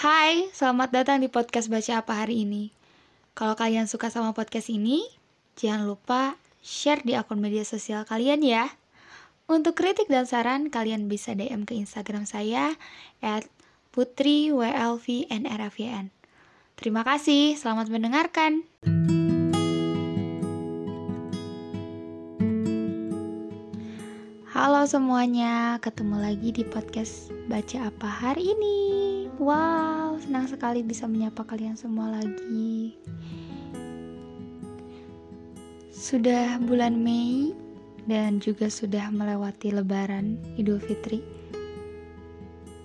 Hai, selamat datang di podcast Baca Apa hari ini. Kalau kalian suka sama podcast ini, jangan lupa share di akun media sosial kalian ya. Untuk kritik dan saran, kalian bisa DM ke Instagram saya at. Terima kasih, selamat mendengarkan. Semuanya, ketemu lagi di podcast Baca Apa hari ini. Wow, senang sekali bisa menyapa kalian semua lagi. Sudah bulan Mei dan juga sudah melewati Lebaran Idul Fitri.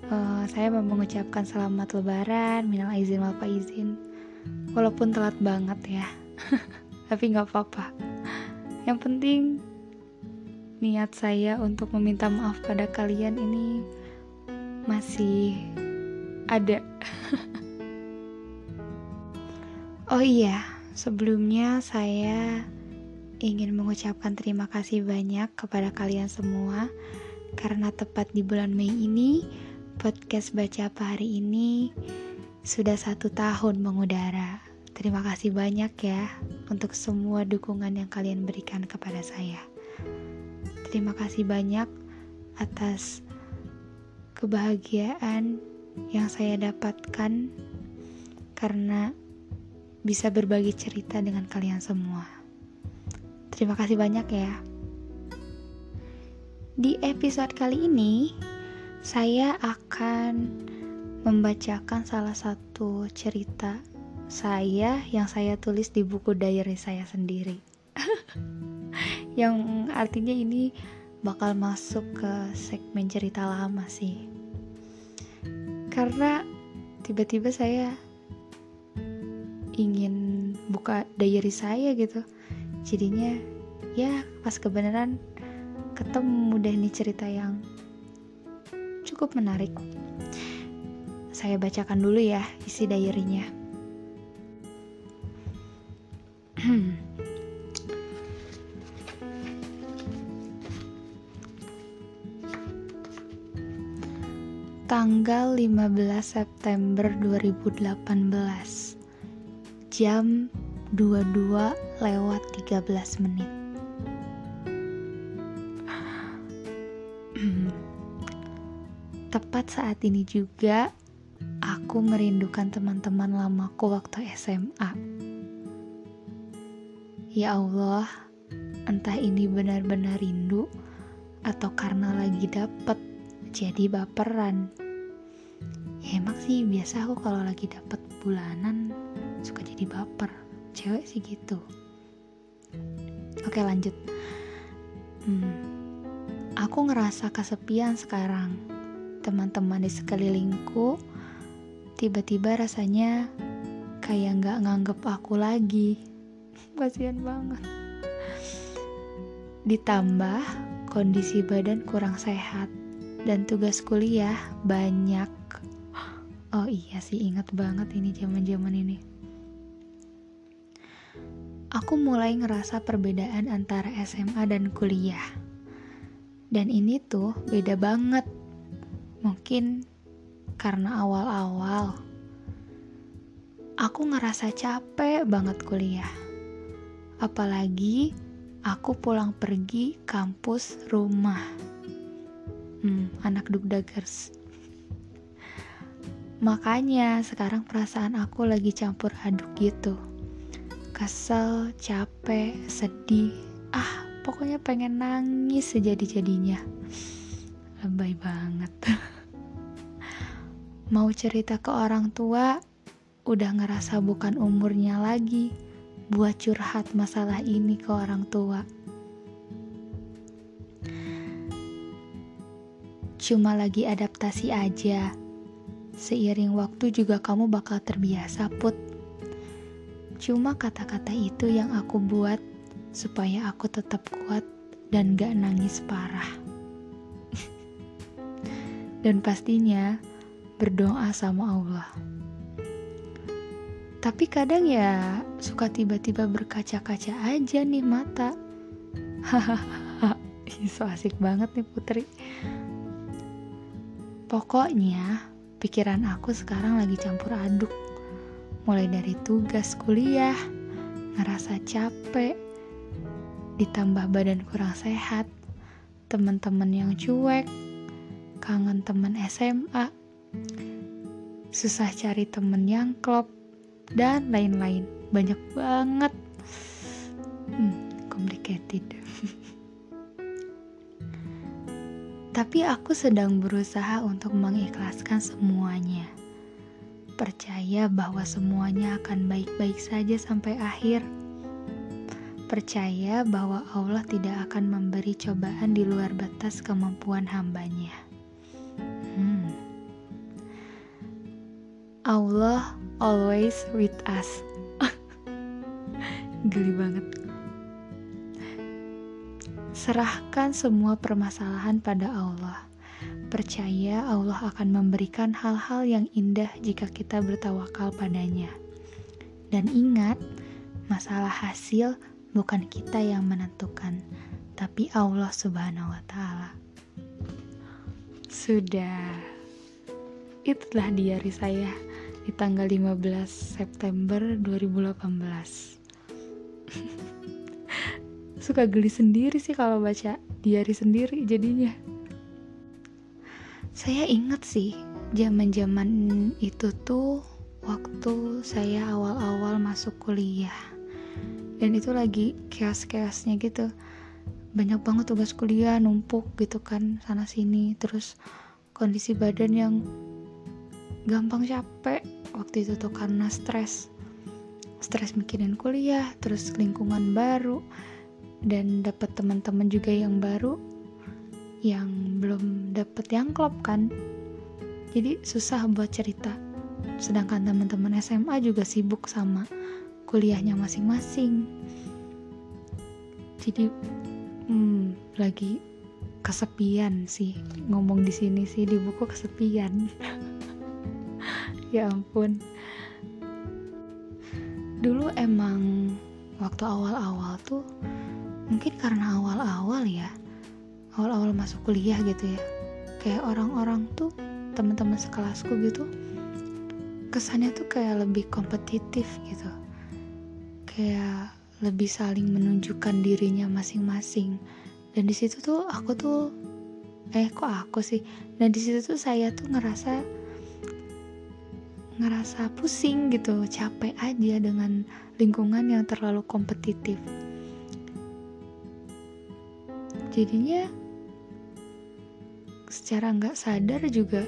Uh, saya mau mengucapkan selamat Lebaran, minal izin wal izin. Walaupun telat banget ya, tapi nggak apa-apa. Yang penting niat saya untuk meminta maaf pada kalian ini masih ada. oh iya, sebelumnya saya ingin mengucapkan terima kasih banyak kepada kalian semua karena tepat di bulan Mei ini podcast baca apa hari ini sudah satu tahun mengudara. Terima kasih banyak ya untuk semua dukungan yang kalian berikan kepada saya. Terima kasih banyak atas kebahagiaan yang saya dapatkan karena bisa berbagi cerita dengan kalian semua. Terima kasih banyak ya. Di episode kali ini, saya akan membacakan salah satu cerita saya yang saya tulis di buku diary saya sendiri. yang artinya ini bakal masuk ke segmen cerita lama sih. Karena tiba-tiba saya ingin buka diary saya gitu. Jadinya ya pas kebenaran ketemu deh nih cerita yang cukup menarik. Saya bacakan dulu ya isi diary-nya tanggal 15 September 2018 jam 22 lewat 13 menit. Tepat saat ini juga aku merindukan teman-teman lamaku waktu SMA ya Allah entah ini benar-benar rindu atau karena lagi dapet jadi baperan. Ya emang sih biasa aku kalau lagi dapet bulanan suka jadi baper. Cewek sih gitu. Oke lanjut. Hmm, aku ngerasa kesepian sekarang. Teman-teman di sekelilingku tiba-tiba rasanya kayak nggak nganggep aku lagi. Kasihan banget. Ditambah kondisi badan kurang sehat dan tugas kuliah banyak. Oh iya sih ingat banget ini zaman-zaman ini. Aku mulai ngerasa perbedaan antara SMA dan kuliah. Dan ini tuh beda banget. Mungkin karena awal-awal aku ngerasa capek banget kuliah. Apalagi aku pulang pergi kampus rumah hmm, anak dugdagers makanya sekarang perasaan aku lagi campur aduk gitu. Kesel capek sedih. Ah pokoknya pengen nangis sejadi-jadinya. Lebay banget. Mau cerita ke orang tua udah ngerasa bukan umurnya lagi buat curhat masalah ini ke orang tua cuma lagi adaptasi aja. Seiring waktu juga kamu bakal terbiasa, Put. Cuma kata-kata itu yang aku buat supaya aku tetap kuat dan gak nangis parah. dan pastinya berdoa sama Allah. Tapi kadang ya suka tiba-tiba berkaca-kaca aja nih mata. Hahaha, so asik banget nih Putri. Pokoknya, pikiran aku sekarang lagi campur aduk. Mulai dari tugas kuliah, ngerasa capek, ditambah badan kurang sehat, teman-teman yang cuek, kangen teman SMA, susah cari temen yang klop, dan lain-lain. Banyak banget. Hmm, complicated. Tapi aku sedang berusaha untuk mengikhlaskan semuanya. Percaya bahwa semuanya akan baik-baik saja sampai akhir. Percaya bahwa Allah tidak akan memberi cobaan di luar batas kemampuan hambanya. Hmm. Allah always with us. Geli banget. Serahkan semua permasalahan pada Allah. Percaya Allah akan memberikan hal-hal yang indah jika kita bertawakal padanya. Dan ingat, masalah hasil bukan kita yang menentukan, tapi Allah Subhanahu wa Ta'ala. Sudah, itulah diari saya di tanggal 15 September 2018. suka geli sendiri sih kalau baca diary sendiri jadinya. Saya inget sih zaman-zaman itu tuh waktu saya awal-awal masuk kuliah. Dan itu lagi chaos-chaosnya gitu. Banyak banget tugas kuliah numpuk gitu kan sana sini. Terus kondisi badan yang gampang capek. Waktu itu tuh karena stres. Stres mikirin kuliah terus lingkungan baru dan dapat teman-teman juga yang baru yang belum dapat yang klop kan? Jadi susah buat cerita. Sedangkan teman-teman SMA juga sibuk sama kuliahnya masing-masing. Jadi hmm, lagi kesepian sih. Ngomong di sini sih di buku kesepian. Ya ampun. Dulu emang waktu awal-awal tuh mungkin karena awal-awal ya. Awal-awal masuk kuliah gitu ya. Kayak orang-orang tuh teman-teman sekelasku gitu kesannya tuh kayak lebih kompetitif gitu. Kayak lebih saling menunjukkan dirinya masing-masing. Dan di situ tuh aku tuh eh kok aku sih? Dan di situ tuh saya tuh ngerasa ngerasa pusing gitu capek aja dengan lingkungan yang terlalu kompetitif jadinya secara nggak sadar juga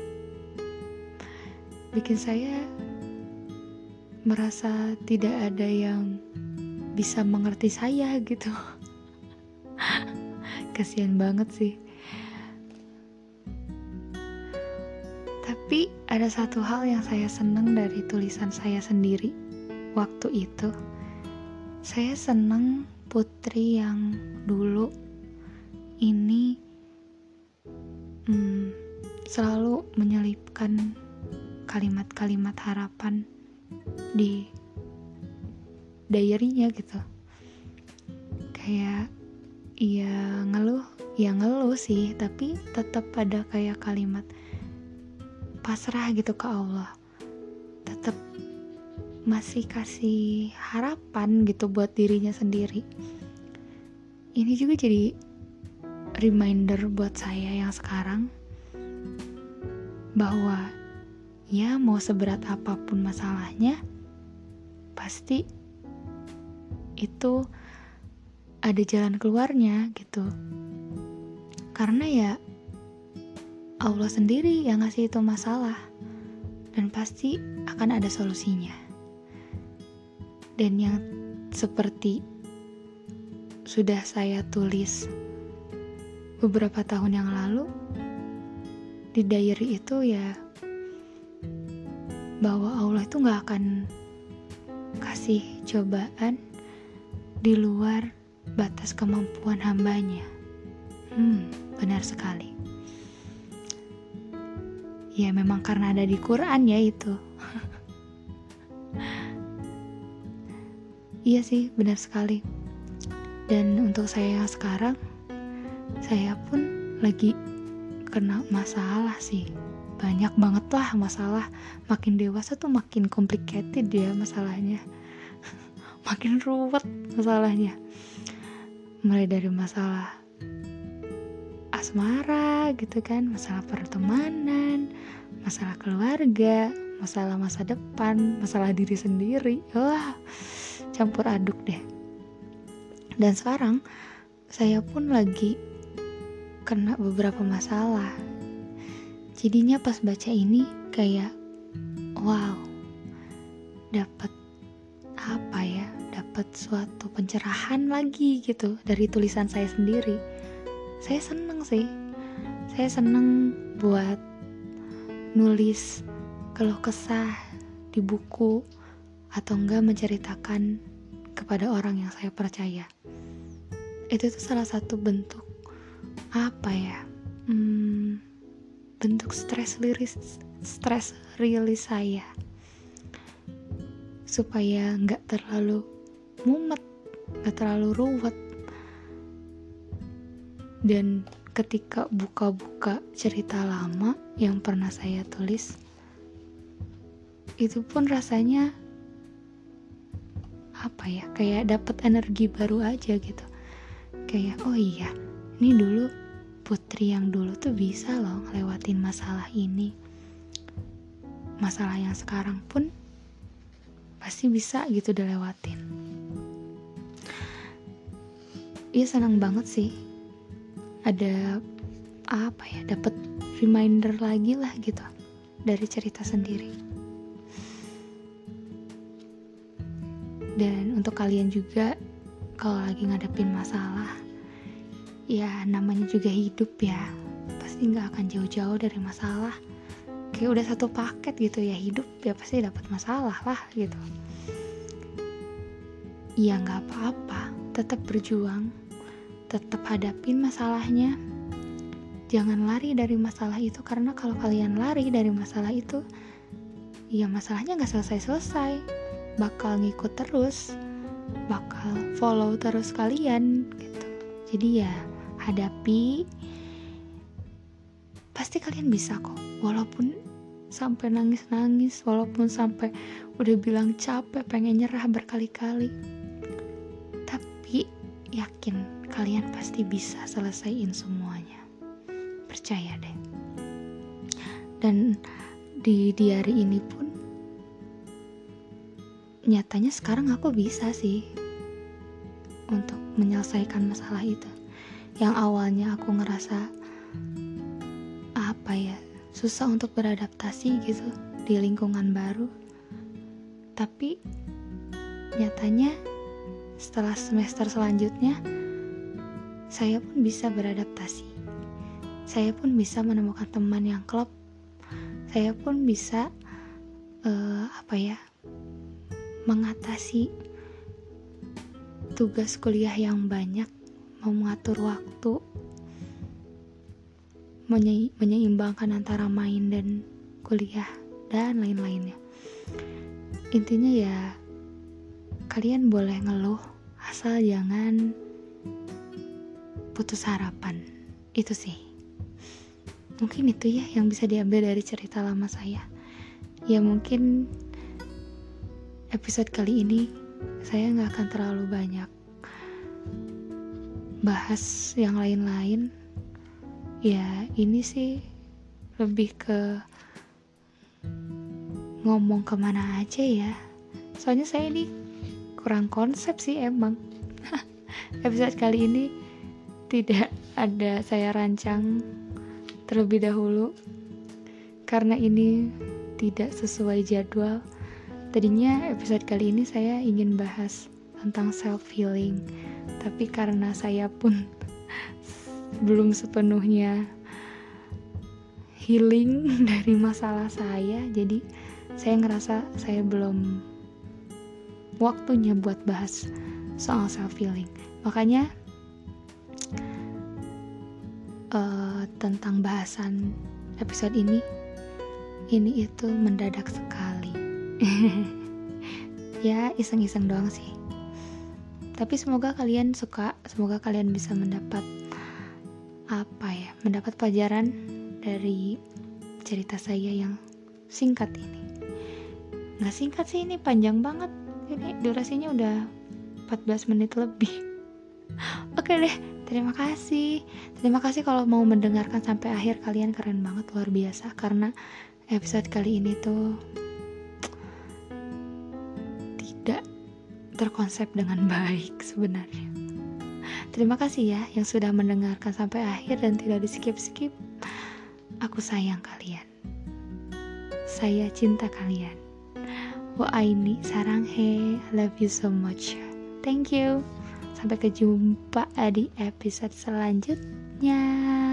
bikin saya merasa tidak ada yang bisa mengerti saya gitu. Kasihan banget sih. Tapi ada satu hal yang saya senang dari tulisan saya sendiri waktu itu. Saya senang putri yang dulu selalu menyelipkan kalimat-kalimat harapan di diary-nya gitu. Kayak ya ngeluh ya ngeluh sih tapi tetap ada kayak kalimat pasrah gitu ke Allah. Tetap masih kasih harapan gitu buat dirinya sendiri. Ini juga jadi reminder buat saya yang sekarang bahwa ya mau seberat apa pun masalahnya pasti itu ada jalan keluarnya gitu. Karena ya Allah sendiri yang ngasih itu masalah dan pasti akan ada solusinya. Dan yang seperti sudah saya tulis beberapa tahun yang lalu di diary itu ya bahwa Allah itu nggak akan kasih cobaan di luar batas kemampuan hambanya. Hmm, benar sekali. Ya memang karena ada di Quran ya itu. iya sih, benar sekali. Dan untuk saya yang sekarang, saya pun lagi kena masalah sih. Banyak banget lah masalah. Makin dewasa tuh makin complicated ya masalahnya. Makin ruwet masalahnya. Mulai dari masalah asmara gitu kan masalah pertemanan masalah keluarga masalah masa depan masalah diri sendiri. Wah campur aduk deh. Dan sekarang saya pun lagi kena beberapa masalah. Jadinya pas baca ini kayak wow dapat apa ya? Dapat suatu pencerahan lagi gitu dari tulisan saya sendiri. Saya seneng sih. Saya seneng buat nulis keluh kesah di buku atau enggak menceritakan kepada orang yang saya percaya. Itu tuh salah satu bentuk apa ya? Hmm, bentuk stress rilis stress rilis saya. Supaya nggak terlalu mumet nggak terlalu ruwet. Dan ketika buka-buka cerita lama yang pernah saya tulis itu pun rasanya apa ya? Kayak dapat energi baru aja gitu. Kayak oh iya ini dulu putri yang dulu tuh bisa loh ngelewatin masalah ini. Masalah yang sekarang pun pasti bisa gitu dilewatin. Iya senang banget sih. Ada apa ya dapat reminder lagi lah gitu dari cerita sendiri. Dan untuk kalian juga kalau lagi ngadepin masalah ya namanya juga hidup ya. Pasti nggak akan jauh-jauh dari masalah. Kayak udah satu paket gitu ya hidup ya pasti dapat masalah lah gitu. Ya nggak apa-apa. Tetap berjuang. Tetap hadapin masalahnya. Jangan lari dari masalah itu karena kalau kalian lari dari masalah itu ya masalahnya nggak selesai-selesai. Bakal ngikut terus. Bakal follow terus kalian gitu. Jadi ya hadapi pasti kalian bisa kok. Walaupun sampai nangis-nangis walaupun sampai udah bilang capek pengen nyerah berkali-kali. Tapi yakin kalian pasti bisa selesaiin semuanya. Percaya deh. Dan di diary ini pun nyatanya sekarang aku bisa sih untuk menyelesaikan masalah itu yang awalnya aku ngerasa apa ya susah untuk beradaptasi gitu di lingkungan baru. Tapi nyatanya setelah semester selanjutnya saya pun bisa beradaptasi. Saya pun bisa menemukan teman yang klop. Saya pun bisa uh, apa ya mengatasi tugas kuliah yang banyak mengatur waktu menye menyeimbangkan antara main dan kuliah dan lain-lainnya. Intinya ya kalian boleh ngeluh asal jangan putus harapan. Itu sih. Mungkin itu ya yang bisa diambil dari cerita lama saya. Ya mungkin episode kali ini saya nggak akan terlalu banyak bahas yang lain-lain ya ini sih lebih ke ngomong ke mana aja ya. Soalnya saya ini kurang konsep sih emang. Episode kali ini tidak ada saya rancang terlebih dahulu karena ini tidak sesuai jadwal. Tadinya episode kali ini saya ingin bahas tentang self healing tapi karena saya pun belum sepenuhnya healing dari masalah saya jadi saya ngerasa saya belum waktunya buat bahas soal self healing makanya uh, tentang bahasan episode ini ini itu mendadak sekali. Ya iseng-iseng doang sih tapi semoga kalian suka semoga kalian bisa mendapat apa ya mendapat pelajaran dari cerita saya yang singkat ini. Nggak singkat sih ini panjang banget. Ini durasinya udah 14 menit lebih. Oke deh, terima kasih. Terima kasih kalau mau mendengarkan sampai akhir kalian keren banget luar biasa karena episode kali ini tuh tidak terkonsep dengan baik sebenarnya. Terima kasih ya yang sudah mendengarkan sampai akhir dan tidak di skip-skip. Aku sayang kalian. Saya cinta kalian. Wa aini sarang he, love you so much. Thank you. Sampai kejumpa di episode selanjutnya.